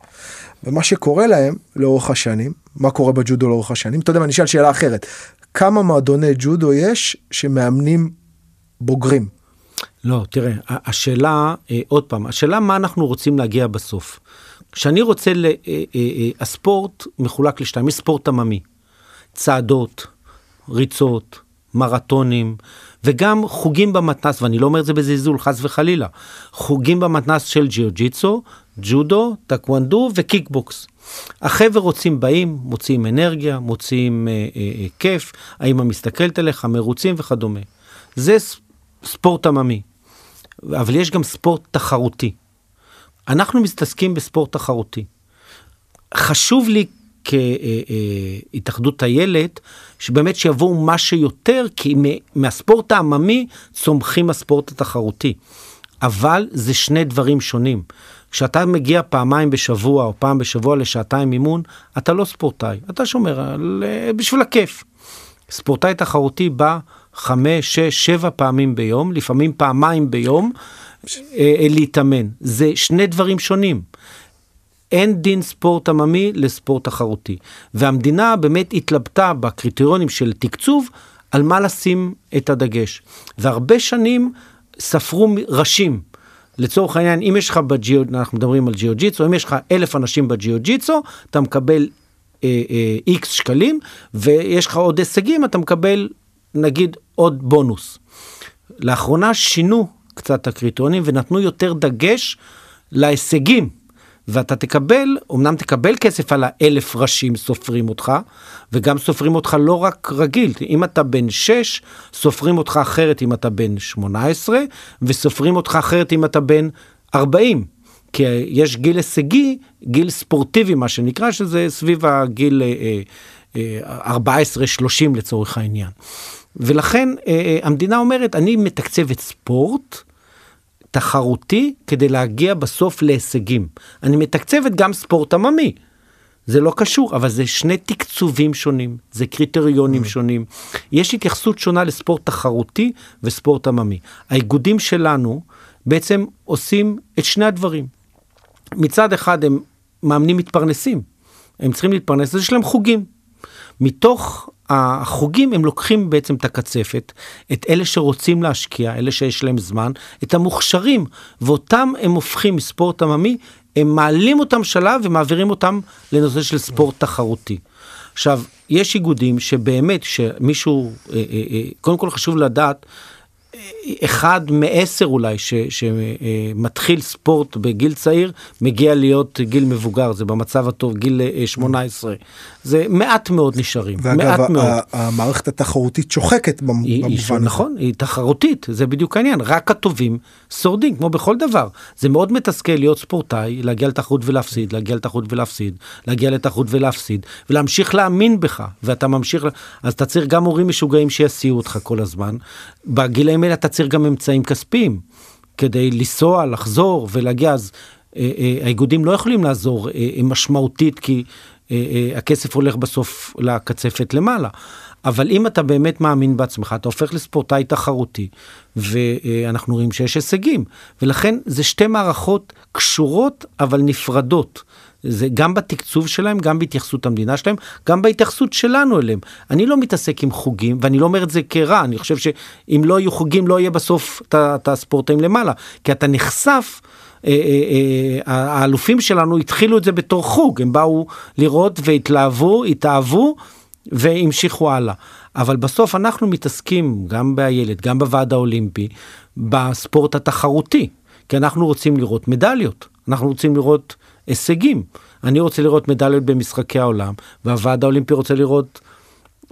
ומה שקורה להם לאורך השנים, מה קורה בג'ודו לאורך השנים, אתה יודע, אני אשאל שאלה אחרת, כמה מועדוני ג'ודו יש שמאמנים בוגרים?
לא, תראה, השאלה, אה, עוד פעם, השאלה מה אנחנו רוצים להגיע בסוף. כשאני רוצה, ל, אה, אה, הספורט מחולק לשתיים, יש ספורט עממי, צעדות, ריצות, מרתונים, וגם חוגים במתנ"ס, ואני לא אומר את זה בזלזול, חס וחלילה, חוגים במתנ"ס של ג'יוג'יצו, ג'ודו, טקוונדו וקיקבוקס. החבר'ה רוצים באים, מוציאים אנרגיה, מוציאים אה, אה, אה, כיף, האמא מסתכלת עליך, מרוצים וכדומה. זה ספורט עממי, אבל יש גם ספורט תחרותי. אנחנו מתעסקים בספורט תחרותי. חשוב לי כהתאחדות איילת, שבאמת שיבואו מה שיותר, כי מהספורט העממי צומחים הספורט התחרותי. אבל זה שני דברים שונים. כשאתה מגיע פעמיים בשבוע או פעם בשבוע לשעתיים אימון, אתה לא ספורטאי, אתה שומר על, בשביל הכיף. ספורטאי תחרותי בא חמש, שש, שבע פעמים ביום, לפעמים פעמיים ביום, אה, להתאמן. זה שני דברים שונים. אין דין ספורט עממי לספורט תחרותי. והמדינה באמת התלבטה בקריטריונים של תקצוב על מה לשים את הדגש. והרבה שנים ספרו ראשים. לצורך העניין, אם יש לך בג'יו, אנחנו מדברים על ג'יו ג'יצו, אם יש לך אלף אנשים בג'יו ג'יצו, אתה מקבל איקס אה, אה, שקלים, ויש לך עוד הישגים, אתה מקבל נגיד עוד בונוס. לאחרונה שינו קצת הקריטריונים ונתנו יותר דגש להישגים. ואתה תקבל, אמנם תקבל כסף על האלף ראשים סופרים אותך, וגם סופרים אותך לא רק רגיל, אם אתה בן 6, סופרים אותך אחרת אם אתה בן 18, וסופרים אותך אחרת אם אתה בן 40. כי יש גיל הישגי, גיל ספורטיבי מה שנקרא, שזה סביב הגיל אה, אה, 14-30 אה, לצורך העניין. ולכן אה, אה, המדינה אומרת, אני מתקצבת ספורט, תחרותי כדי להגיע בסוף להישגים. אני מתקצבת גם ספורט עממי. זה לא קשור, אבל זה שני תקצובים שונים, זה קריטריונים mm. שונים. יש התייחסות שונה לספורט תחרותי וספורט עממי. האיגודים שלנו בעצם עושים את שני הדברים. מצד אחד הם מאמנים מתפרנסים, הם צריכים להתפרנס, אז יש להם חוגים. מתוך החוגים הם לוקחים בעצם את הקצפת, את אלה שרוצים להשקיע, אלה שיש להם זמן, את המוכשרים, ואותם הם הופכים מספורט עממי, הם מעלים אותם שלב ומעבירים אותם לנושא של ספורט תחרותי. עכשיו, יש איגודים שבאמת, שמישהו, אה, אה, אה, קודם כל חשוב לדעת, אחד מעשר אולי שמתחיל ספורט בגיל צעיר מגיע להיות גיל מבוגר. זה במצב הטוב גיל 18 זה מעט מאוד נשארים
ואגב, מעט מאוד. המערכת התחרותית שוחקת במובן הזה.
נכון היא תחרותית זה בדיוק העניין. רק הטובים שורדים כמו בכל דבר. זה מאוד מתסכל להיות ספורטאי להגיע לתחרות ולהפסיד להגיע לתחרות ולהפסיד להגיע לתחרות ולהפסיד ולהמשיך להאמין בך ואתה ממשיך אז אתה צריך גם הורים משוגעים שיסיעו אותך כל הזמן בגילאים האלה אתה צריך גם אמצעים כספיים כדי לנסוע, לחזור ולהגיע, אז אה, אה, האיגודים לא יכולים לעזור אה, משמעותית כי אה, אה, הכסף הולך בסוף לקצפת למעלה. אבל אם אתה באמת מאמין בעצמך, אתה הופך לספורטאי תחרותי, ואנחנו רואים שיש הישגים. ולכן זה שתי מערכות קשורות אבל נפרדות. זה גם בתקצוב שלהם, גם בהתייחסות המדינה שלהם, גם בהתייחסות שלנו אליהם. אני לא מתעסק עם חוגים, ואני לא אומר את זה כרע, אני חושב שאם לא יהיו חוגים, לא יהיה בסוף את הספורטאים למעלה, כי אתה נחשף. אה, אה, אה, האלופים שלנו התחילו את זה בתור חוג, הם באו לראות והתלהבו, התאהבו והמשיכו הלאה. אבל בסוף אנחנו מתעסקים, גם באיילת, גם בוועד האולימפי, בספורט התחרותי, כי אנחנו רוצים לראות מדליות, אנחנו רוצים לראות הישגים. אני רוצה לראות מדליות במשחקי העולם, והוועד האולימפי רוצה לראות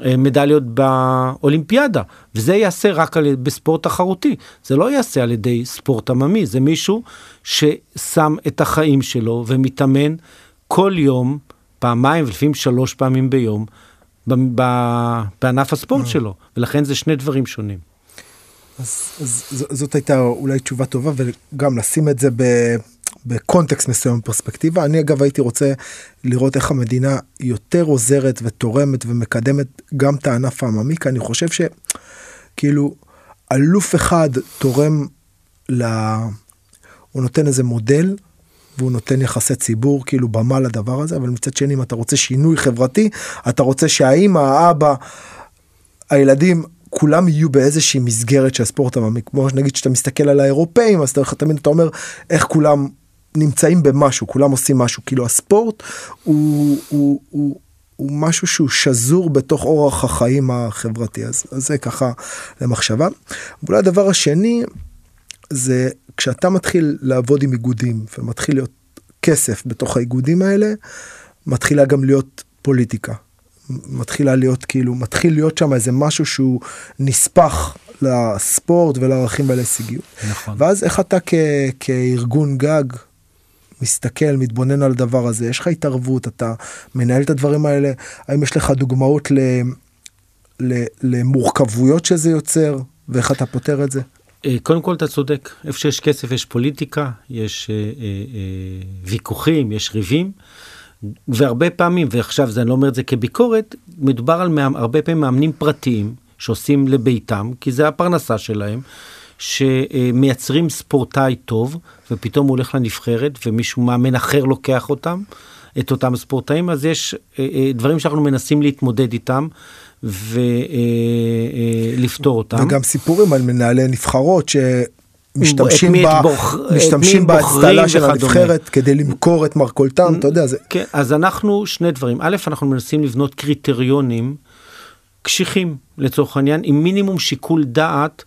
אה, מדליות באולימפיאדה, וזה ייעשה רק על, בספורט תחרותי, זה לא ייעשה על ידי ספורט עממי, זה מישהו ששם את החיים שלו ומתאמן כל יום, פעמיים ולפעמים שלוש פעמים ביום, בענף הספורט אה. שלו, ולכן זה שני דברים שונים.
אז, אז זאת הייתה אולי תשובה טובה וגם לשים את זה ב... בקונטקסט מסוים פרספקטיבה. אני אגב הייתי רוצה לראות איך המדינה יותר עוזרת ותורמת ומקדמת גם את הענף העממי כי אני חושב שכאילו אלוף אחד תורם ל... הוא נותן איזה מודל והוא נותן יחסי ציבור כאילו במה לדבר הזה אבל מצד שני אם אתה רוצה שינוי חברתי אתה רוצה שהאימא האבא הילדים כולם יהיו באיזושהי מסגרת של ספורט עממי כמו נגיד שאתה מסתכל על האירופאים אז תמיד אתה אומר איך כולם נמצאים במשהו, כולם עושים משהו, כאילו הספורט הוא, הוא, הוא, הוא משהו שהוא שזור בתוך אורח החיים החברתי, אז, אז זה ככה למחשבה. ואולי הדבר השני זה כשאתה מתחיל לעבוד עם איגודים ומתחיל להיות כסף בתוך האיגודים האלה, מתחילה גם להיות פוליטיקה. מתחילה להיות כאילו מתחיל להיות שם איזה משהו שהוא נספח לספורט ולערכים ולהישגיות.
נכון.
ואז איך אתה כ, כארגון גג מסתכל, מתבונן על הדבר הזה, יש לך התערבות, אתה מנהל את הדברים האלה, האם יש לך דוגמאות ל, ל, למורכבויות שזה יוצר, ואיך אתה פותר את זה?
אה, קודם כל אתה צודק, איפה שיש כסף יש פוליטיקה, יש אה, אה, אה, ויכוחים, יש ריבים, והרבה פעמים, ועכשיו זה, אני לא אומר את זה כביקורת, מדובר על מאמ, הרבה פעמים מאמנים פרטיים שעושים לביתם, כי זה הפרנסה שלהם, שמייצרים ספורטאי טוב, ופתאום הוא הולך לנבחרת, ומישהו מאמן אחר לוקח אותם, את אותם ספורטאים, אז יש אה, אה, דברים שאנחנו מנסים להתמודד איתם. ולפתור אה, אותם.
וגם סיפורים על מנהלי נבחרות שמשתמשים
את מי
ב-
בוח-
משתמשים בהצטלה של. הנבחרת כדי למכור את מרכולתם, אתה יודע, זה...
כן, אז אנחנו, שני דברים. א', אנחנו מנסים לבנות קריטריונים קשיחים, לצורך העניין, עם מינימום שיקול דעת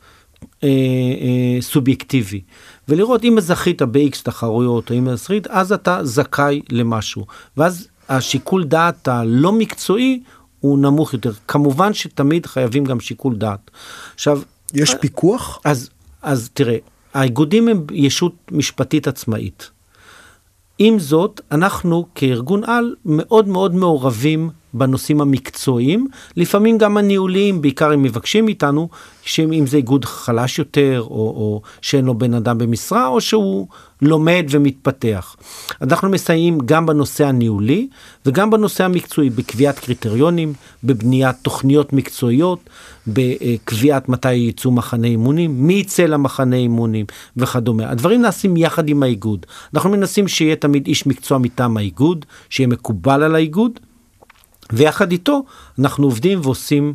אה, אה, סובייקטיבי. ולראות אם זכית ב-X תחרויות, או אם זכית, אז אתה זכאי למשהו. ואז השיקול דעת הלא מקצועי הוא נמוך יותר. כמובן שתמיד חייבים גם שיקול דעת. עכשיו,
יש פיקוח?
אז, אז תראה, האיגודים הם ישות משפטית עצמאית. עם זאת, אנחנו כארגון על מאוד מאוד מעורבים בנושאים המקצועיים, לפעמים גם הניהוליים, בעיקר הם מבקשים מאיתנו, שאם זה איגוד חלש יותר, או, או שאין לו בן אדם במשרה, או שהוא לומד ומתפתח. אנחנו מסייעים גם בנושא הניהולי וגם בנושא המקצועי, בקביעת קריטריונים, בבניית תוכניות מקצועיות, בקביעת מתי יצאו מחנה אימונים, מי יצא למחנה אימונים וכדומה. הדברים נעשים יחד עם האיגוד. אנחנו מנסים שיהיה תמיד איש מקצוע מטעם האיגוד, שיהיה מקובל על האיגוד, ויחד איתו אנחנו עובדים ועושים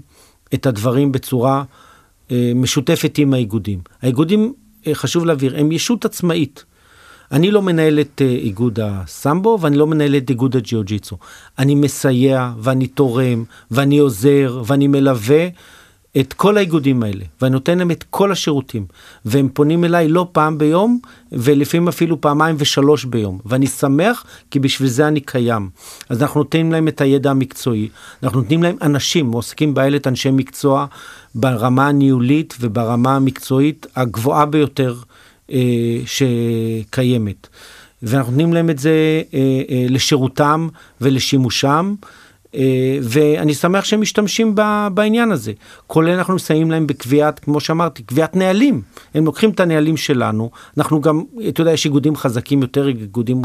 את הדברים בצורה אה, משותפת עם האיגודים. האיגודים, אה, חשוב להבהיר, הם ישות עצמאית. אני לא מנהל את אה, איגוד הסמבו ואני לא מנהל את איגוד הג'יוג'יצו. אני מסייע ואני תורם ואני עוזר ואני מלווה את כל האיגודים האלה ואני נותן להם את כל השירותים והם פונים אליי לא פעם ביום ולפעמים אפילו פעמיים ושלוש ביום ואני שמח כי בשביל זה אני קיים. אז אנחנו נותנים להם את הידע המקצועי, אנחנו נותנים להם אנשים, מועסקים באיילת אנשי מקצוע ברמה הניהולית וברמה המקצועית הגבוהה ביותר אה, שקיימת. ואנחנו נותנים להם את זה אה, אה, לשירותם ולשימושם. אה, ואני שמח שהם משתמשים בעניין הזה. כולל אנחנו מסייעים להם בקביעת, כמו שאמרתי, קביעת נהלים. הם לוקחים את הנהלים שלנו, אנחנו גם, אתה יודע, יש איגודים חזקים יותר, איגודים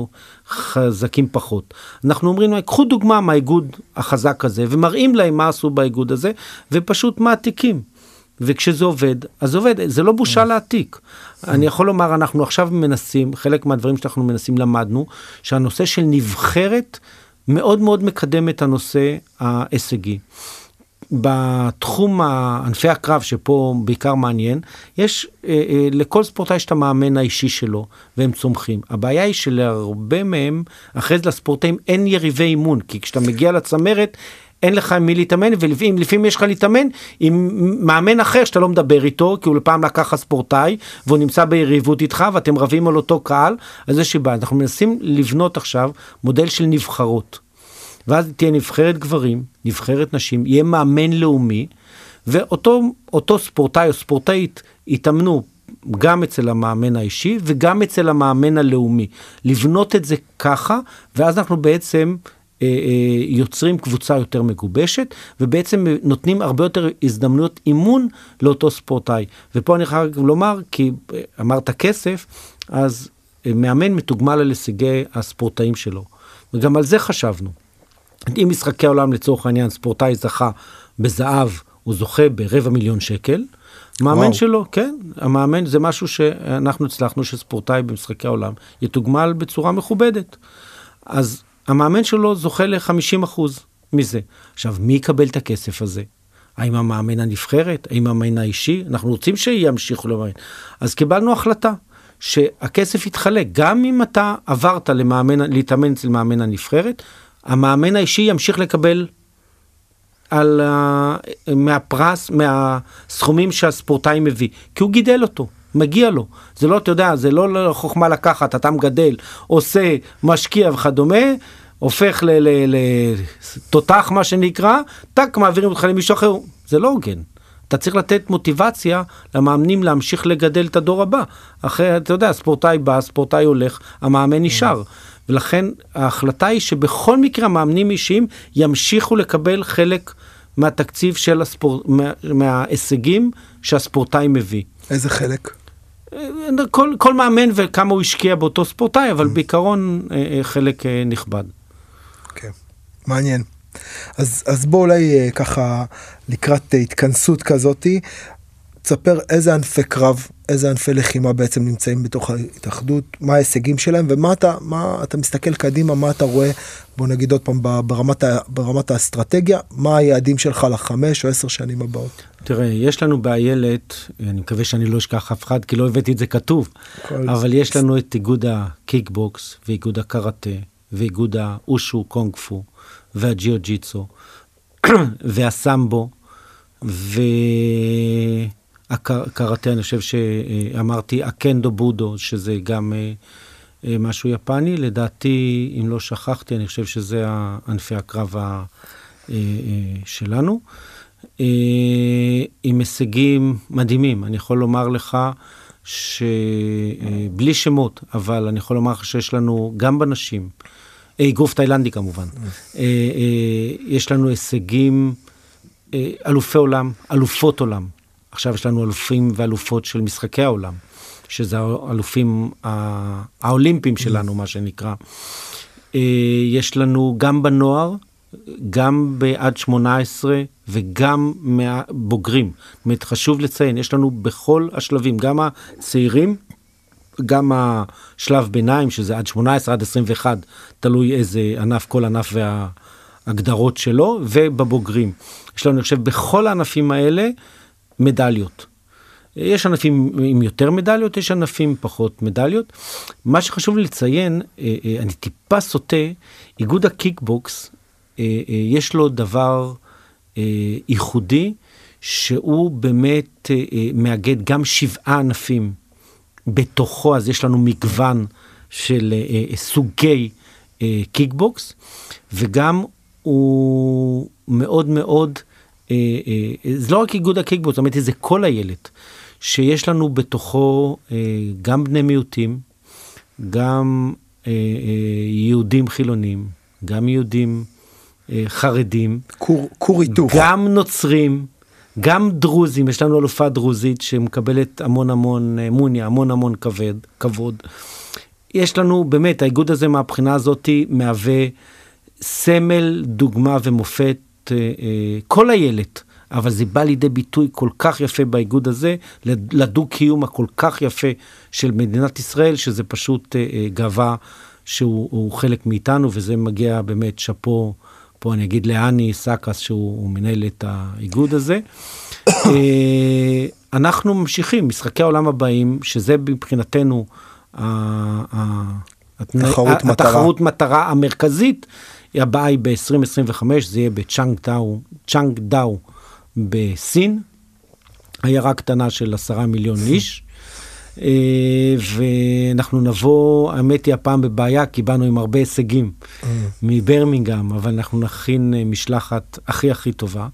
חזקים פחות. אנחנו אומרים להם, קחו דוגמה מהאיגוד החזק הזה, ומראים להם מה עשו באיגוד הזה, ופשוט מעתיקים. וכשזה עובד, אז עובד, זה לא בושה להעתיק. אני יכול לומר, אנחנו עכשיו מנסים, חלק מהדברים שאנחנו מנסים למדנו, שהנושא של נבחרת מאוד מאוד מקדם את הנושא ההישגי. בתחום ענפי הקרב, שפה בעיקר מעניין, יש אה, אה, לכל ספורטאי יש את המאמן האישי שלו, והם צומחים. הבעיה היא שלהרבה מהם, אחרי זה לספורטאים אין יריבי אימון, כי כשאתה מגיע לצמרת, אין לך עם מי להתאמן, ולפעמים לפעמים יש לך להתאמן עם מאמן אחר שאתה לא מדבר איתו, כי הוא לפעם לקח לך ספורטאי, והוא נמצא ביריבות איתך, ואתם רבים על אותו קהל, אז יש סיבה. אנחנו מנסים לבנות עכשיו מודל של נבחרות. ואז תהיה נבחרת גברים, נבחרת נשים, יהיה מאמן לאומי, ואותו ספורטאי או ספורטאית יתאמנו גם אצל המאמן האישי וגם אצל המאמן הלאומי. לבנות את זה ככה, ואז אנחנו בעצם יוצרים קבוצה יותר מגובשת, ובעצם נותנים הרבה יותר הזדמנויות אימון לאותו ספורטאי. ופה אני חייב לומר, כי אה, אמרת כסף, אז אה, מאמן מתוגמל על הישגי הספורטאים שלו. וגם על זה חשבנו. אם משחקי העולם לצורך העניין ספורטאי זכה בזהב, הוא זוכה ברבע מיליון שקל. מאמן
וואו.
שלו, כן, המאמן זה משהו שאנחנו הצלחנו שספורטאי במשחקי העולם יתוגמל בצורה מכובדת. אז המאמן שלו זוכה ל-50% מזה. עכשיו, מי יקבל את הכסף הזה? האם המאמן הנבחרת? האם המאמן האישי? אנחנו רוצים שימשיכו למאמן. אז קיבלנו החלטה שהכסף יתחלק. גם אם אתה עברת למאמן, להתאמן אצל מאמן הנבחרת, המאמן האישי ימשיך לקבל על, מהפרס, מהסכומים שהספורטאי מביא, כי הוא גידל אותו. מגיע לו, זה לא, אתה יודע, זה לא חוכמה לקחת, אתה מגדל, עושה, משקיע וכדומה, הופך לתותח מה שנקרא, טאק, מעבירים אותך למישהו אחר, זה לא הוגן. אתה צריך לתת מוטיבציה למאמנים להמשיך לגדל את הדור הבא. אחרי, אתה יודע, ספורטאי בא, ספורטאי הולך, המאמן נשאר. ולכן ההחלטה היא שבכל מקרה המאמנים אישיים ימשיכו לקבל חלק מהתקציב של הספורט, מה, מההישגים שהספורטאי מביא.
איזה חלק?
כל, כל מאמן וכמה הוא השקיע באותו ספורטאי, אבל בעיקרון אה, אה, חלק אה, נכבד.
כן, מעניין. אז, אז בוא אולי ככה לקראת התכנסות כזאתי, תספר איזה ענפי קרב, איזה ענפי לחימה בעצם נמצאים בתוך ההתאחדות, מה ההישגים שלהם ומה אתה, מה אתה מסתכל קדימה, מה אתה רואה, בוא נגיד עוד פעם ברמת, ברמת האסטרטגיה, מה היעדים שלך לחמש או עשר שנים הבאות.
תראה, יש לנו באיילת, אני מקווה שאני לא אשכח אף אחד כי לא הבאתי את זה כתוב, אבל יש לנו את איגוד הקיקבוקס ואיגוד הקראטה ואיגוד האושו קונג פו והג'יו ג'יצו והסמבו. ו... הקראטה, אני חושב שאמרתי אקנדו בודו, שזה גם אה, אה, משהו יפני. לדעתי, אם לא שכחתי, אני חושב שזה ענפי הקרב אה, שלנו. עם הישגים מדהימים. אני יכול לומר לך שבלי שמות, אבל אני יכול לומר לך שיש לנו גם בנשים, אגרוף תאילנדי כמובן, יש לנו הישגים, אלופי עולם, אלופות עולם. עכשיו יש לנו אלופים ואלופות של משחקי העולם, שזה האלופים האולימפיים שלנו, מה שנקרא. אה, יש לנו גם בנוער, גם בעד 18 וגם מהבוגרים. זאת אומרת, חשוב לציין, יש לנו בכל השלבים, גם הצעירים, גם השלב ביניים, שזה עד 18 עד 21, תלוי איזה ענף, כל ענף וההגדרות שלו, ובבוגרים. יש לנו, אני חושב, בכל הענפים האלה, מדליות. יש ענפים עם יותר מדליות, יש ענפים פחות מדליות. מה שחשוב לי לציין, אה, אה, אני טיפה סוטה, איגוד הקיקבוקס, אה, יש לו דבר ייחודי, שהוא באמת מאגד גם שבעה ענפים בתוכו, אז יש לנו מגוון של סוגי קיקבוקס, וגם הוא מאוד מאוד זה לא רק איגוד הקיקבוט, זאת אומרת, זה כל הילד, שיש לנו בתוכו אה, גם בני מיעוטים, גם יהודים חילונים, גם יהודים חרדים,
כור היתוך,
גם נוצרים, גם דרוזים, יש לנו אלופה דרוזית שמקבלת המון המון אמוניה, המון המון כבד, כבוד. יש לנו באמת, האיגוד הזה מהבחינה הזאת מהווה סמל, דוגמה ומופת אה, אה, כל איילת, אבל זה בא לידי ביטוי כל כך יפה באיגוד הזה, לדו-קיום הכל כך יפה של מדינת ישראל, שזה פשוט אה, גאווה שהוא חלק מאיתנו, וזה מגיע באמת שאפו, פה אני אגיד לאני סאקס, שהוא מנהל את האיגוד הזה. אנחנו ממשיכים, משחקי העולם הבאים, שזה מבחינתנו. התחרות מטרה המרכזית. הבאה היא ב-2025, זה יהיה בצ'אנג דאו, צ'אנג דאו בסין, עיירה קטנה של עשרה מיליון איש. אה, ואנחנו נבוא, האמת היא הפעם בבעיה, כי באנו עם הרבה הישגים mm. מברמינגהם, אבל אנחנו נכין אה, משלחת הכי הכי טובה.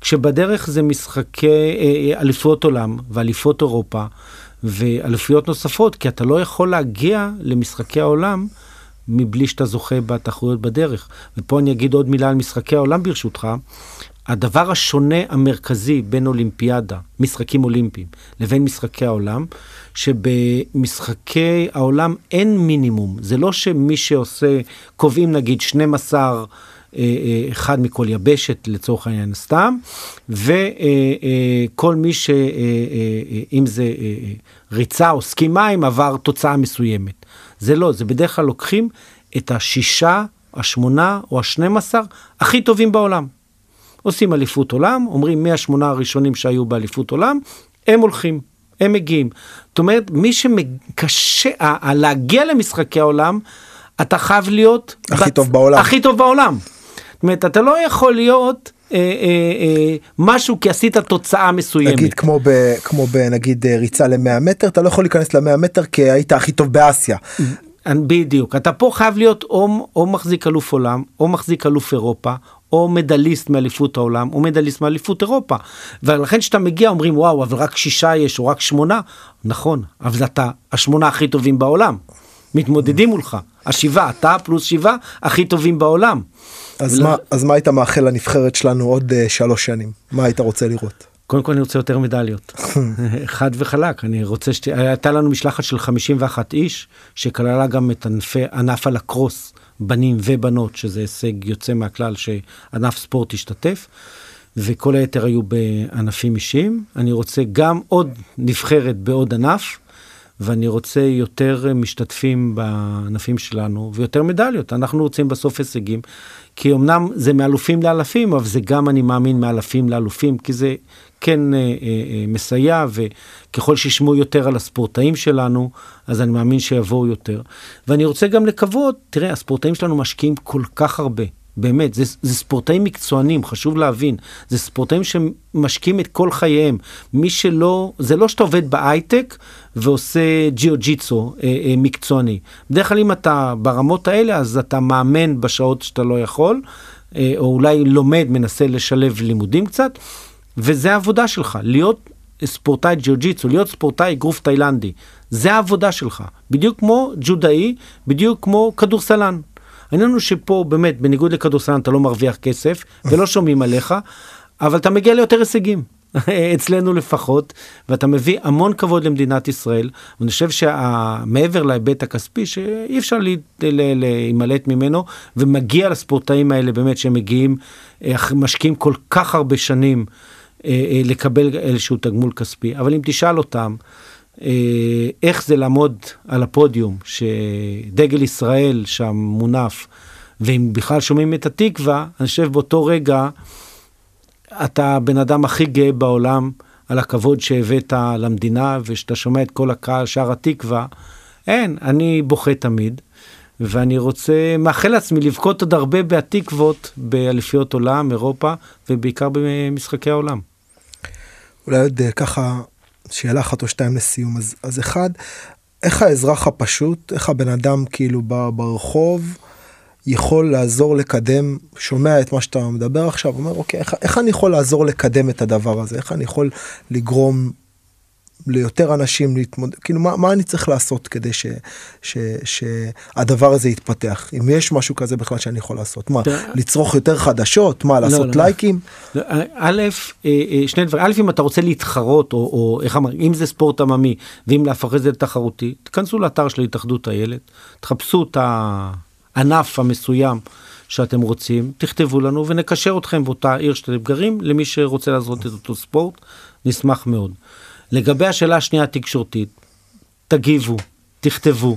כשבדרך זה משחקי אה, אליפויות עולם ואליפויות אירופה ואליפויות נוספות, כי אתה לא יכול להגיע למשחקי העולם מבלי שאתה זוכה בתחרויות בדרך. ופה אני אגיד עוד מילה על משחקי העולם ברשותך. הדבר השונה המרכזי בין אולימפיאדה, משחקים אולימפיים, לבין משחקי העולם, שבמשחקי העולם אין מינימום. זה לא שמי שעושה, קובעים נגיד 12 אה, אה, אחד מכל יבשת לצורך העניין סתם, וכל מי. אה, אם זה ריצה או סקי מים עבר תוצאה מסוימת. זה לא, זה בדרך כלל לוקחים את השישה, השמונה או השנים עשר הכי טובים בעולם. עושים אליפות עולם, אומרים מי השמונה הראשונים שהיו באליפות עולם, הם הולכים, הם מגיעים. זאת אומרת, מי שקשה, להגיע למשחקי העולם, אתה חייב להיות...
הכי בת... טוב בעולם.
הכי טוב בעולם. זאת אומרת, אתה לא יכול להיות אה, אה, אה, משהו כי עשית תוצאה מסוימת.
נגיד כמו, ב, כמו בנגיד אה, ריצה ל-100 מטר, אתה לא יכול להיכנס ל-100 מטר כי היית הכי טוב באסיה.
בדיוק, אתה פה חייב להיות או, או מחזיק אלוף עולם, או מחזיק אלוף אירופה, או מדליסט מאליפות העולם, או מדליסט מאליפות אירופה. ולכן כשאתה מגיע אומרים, וואו, אבל רק שישה יש, או רק שמונה. נכון, אבל אתה השמונה הכי טובים בעולם. מתמודדים מולך. השבעה, אתה פלוס שבעה, הכי טובים בעולם.
אז,
ולא-
מה, אז מה היית מאחל לנבחרת שלנו עוד uh, שלוש שנים? מה היית רוצה לראות?
קודם כל אני רוצה יותר מדליות. [laughs] חד וחלק, אני רוצה שת... הייתה לנו משלחת של 51 איש, שכללה גם את ענפי, ענף הלקרוס, בנים ובנות, שזה הישג יוצא מהכלל שענף ספורט השתתף, וכל היתר היו בענפים אישיים. אני רוצה גם עוד נבחרת בעוד ענף, ואני רוצה יותר משתתפים בענפים שלנו ויותר מדליות. אנחנו רוצים בסוף הישגים, כי אמנם זה מאלופים לאלפים, אבל זה גם, אני מאמין, מאלפים לאלופים, כי זה כן אה, אה, אה, מסייע, וככל שישמעו יותר על הספורטאים שלנו, אז אני מאמין שיבואו יותר. ואני רוצה גם לקוות, תראה, הספורטאים שלנו משקיעים כל כך הרבה. באמת, זה, זה ספורטאים מקצוענים, חשוב להבין. זה ספורטאים שמשקיעים את כל חייהם. מי שלא, זה לא שאתה עובד בהייטק ועושה ג'יו-ג'יצו אה, אה, מקצועני. בדרך כלל אם אתה ברמות האלה, אז אתה מאמן בשעות שאתה לא יכול, אה, או אולי לומד, מנסה לשלב לימודים קצת, וזה העבודה שלך, להיות ספורטאי ג'יו-ג'יצו, להיות ספורטאי אגרוף תאילנדי. זה העבודה שלך. בדיוק כמו ג'ודאי, בדיוק כמו כדורסלן. העניין הוא שפה באמת, בניגוד לכדורסלן, אתה לא מרוויח כסף ולא שומעים עליך, אבל אתה מגיע ליותר הישגים. [laughs] אצלנו לפחות, ואתה מביא המון כבוד למדינת ישראל, ואני חושב שמעבר להיבט הכספי, שאי אפשר לה- לה- להימלט ממנו, ומגיע לספורטאים האלה באמת שהם מגיעים, משקיעים כל כך הרבה שנים אה, אה, לקבל איזשהו תגמול כספי, אבל אם תשאל אותם, איך זה לעמוד על הפודיום, שדגל ישראל שם מונף, ואם בכלל שומעים את התקווה, אני חושב באותו רגע, אתה הבן אדם הכי גאה בעולם על הכבוד שהבאת למדינה, ושאתה שומע את כל הקהל, שער התקווה, אין, אני בוכה תמיד, ואני רוצה, מאחל לעצמי לבכות עוד הרבה בהתקוות באליפיות עולם, אירופה, ובעיקר במשחקי העולם.
אולי עוד אה, ככה שאלה אחת או שתיים לסיום. אז, אז אחד, איך האזרח הפשוט, איך הבן אדם כאילו ברחוב יכול לעזור לקדם, שומע את מה שאתה מדבר עכשיו, אומר אוקיי, איך, איך אני יכול לעזור לקדם את הדבר הזה? איך אני יכול לגרום ליותר אנשים להתמודד, כאילו מה, מה אני צריך לעשות כדי ש, ש, שהדבר הזה יתפתח? אם יש משהו כזה בכלל שאני יכול לעשות, מה, לצרוך יותר חדשות? מה, לעשות
לא.
לייקים?
לא, א', אה, אה, שני דברים, א', אם אתה רוצה להתחרות, או, או איך אמר, אם זה ספורט עממי, ואם להפוך את זה לתחרותי, תכנסו לאתר של התאחדות הילד, תחפשו את הענף המסוים שאתם רוצים, תכתבו לנו ונקשר אתכם באותה עיר שאתם גרים, למי שרוצה לעשות את אותו ספורט, נשמח מאוד. לגבי השאלה השנייה התקשורתית, תגיבו, תכתבו.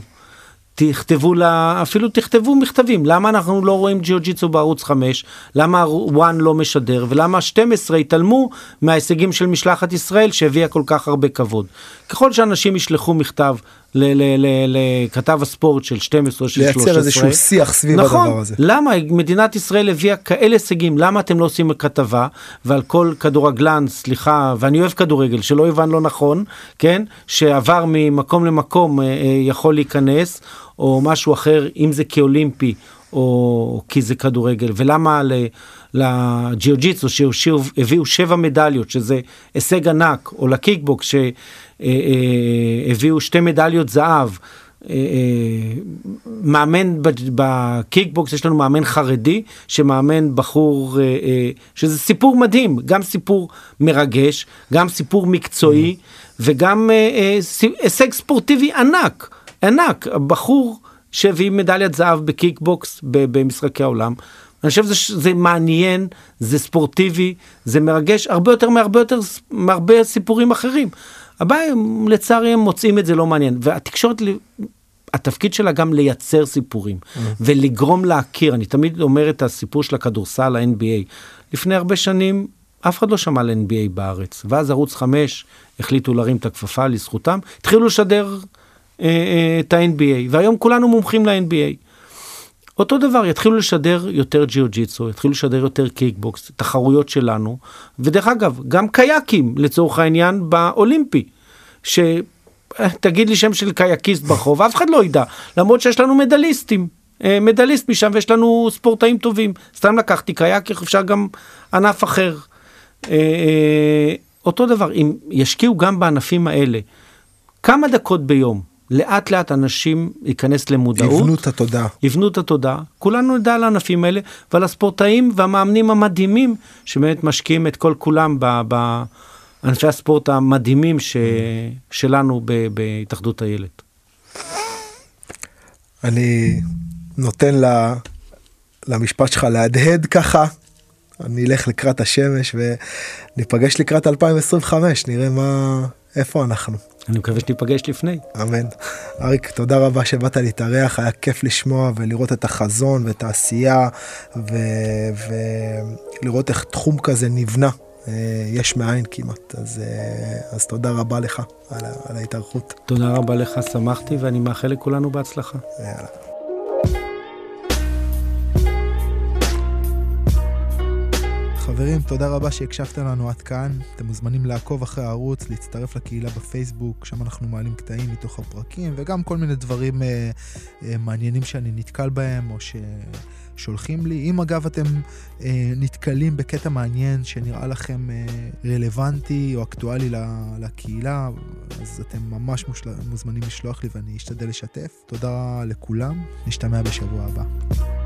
תכתבו לה, אפילו תכתבו מכתבים, למה אנחנו לא רואים ג'יוג'יצו בערוץ 5, למה וואן לא משדר, ולמה 12 התעלמו מההישגים של משלחת ישראל שהביאה כל כך הרבה כבוד. ככל שאנשים ישלחו מכתב לכתב הספורט של 12 של 13,
לייצר איזשהו שיח סביב
נכון,
הדבר הזה.
למה מדינת ישראל הביאה כאלה הישגים, למה אתם לא עושים כתבה ועל כל כדורגלן, סליחה, ואני אוהב כדורגל, שלא יובן לא נכון, כן, שעבר ממקום למקום אה, אה, יכול להיכנס, או משהו אחר, אם זה כאולימפי, או כי זה כדורגל, ולמה לג'יוג'יצו שהביאו שבע מדליות, שזה הישג ענק, או לקיקבוקס שהביאו שתי מדליות זהב, אה, אה, מאמן בקיקבוקס, יש לנו מאמן חרדי שמאמן בחור, אה, אה, שזה סיפור מדהים, גם סיפור מרגש, גם סיפור מקצועי וגם אה, אה, סי- הישג ספורטיבי ענק, ענק, בחור שהביא מדליית זהב בקיקבוקס במשחקי העולם. אני חושב שזה זה מעניין, זה ספורטיבי, זה מרגש הרבה יותר מהרבה יותר, מהרבה סיפורים אחרים. הבעיה, לצערי, הם מוצאים את זה לא מעניין. והתקשורת, התפקיד שלה גם לייצר סיפורים ולגרום להכיר. אני תמיד אומר את הסיפור של הכדורסל, ה-NBA. לפני הרבה שנים, אף אחד לא שמע על NBA בארץ. ואז ערוץ 5 החליטו להרים את הכפפה לזכותם, התחילו לשדר אה, אה, את ה-NBA, והיום כולנו מומחים ל-NBA. אותו דבר, יתחילו לשדר יותר ג'יוג'יצו, יתחילו לשדר יותר קיקבוקס, תחרויות שלנו, ודרך אגב, גם קייקים לצורך העניין באולימפי, שתגיד לי שם של קייקיסט ברחוב, אף אחד לא ידע, למרות שיש לנו מדליסטים, אה, מדליסט משם ויש לנו ספורטאים טובים. סתם לקחתי קייק, אפשר גם ענף אחר. אה, אה, אותו דבר, אם ישקיעו גם בענפים האלה, כמה דקות ביום, לאט לאט אנשים ייכנס למודעות.
יבנו את התודעה.
יבנו את התודעה. כולנו נדע על הענפים האלה ועל הספורטאים והמאמנים המדהימים שבאמת משקיעים את כל כולם בענפי הספורט המדהימים ש... שלנו ב... בהתאחדות הילד.
אני נותן לה, למשפט שלך להדהד ככה. אני אלך לקראת השמש וניפגש לקראת 2025 נראה מה איפה אנחנו.
אני מקווה שניפגש לפני.
אמן. אריק, תודה רבה שבאת להתארח, היה כיף לשמוע ולראות את החזון ואת העשייה ו- ולראות איך תחום כזה נבנה. אה, יש מאין כמעט, אז, אה, אז תודה רבה לך על, על ההתארחות.
תודה רבה לך, שמחתי ואני מאחל לכולנו בהצלחה. יאללה.
חברים, תודה רבה שהקשבתם לנו עד כאן. אתם מוזמנים לעקוב אחרי הערוץ, להצטרף לקהילה בפייסבוק, שם אנחנו מעלים קטעים מתוך הפרקים, וגם כל מיני דברים אה, אה, מעניינים שאני נתקל בהם, או ששולחים לי. אם אגב אתם אה, נתקלים בקטע מעניין שנראה לכם אה, רלוונטי או אקטואלי לקהילה, אז אתם ממש מושל... מוזמנים לשלוח לי ואני אשתדל לשתף. תודה לכולם, נשתמע בשבוע הבא.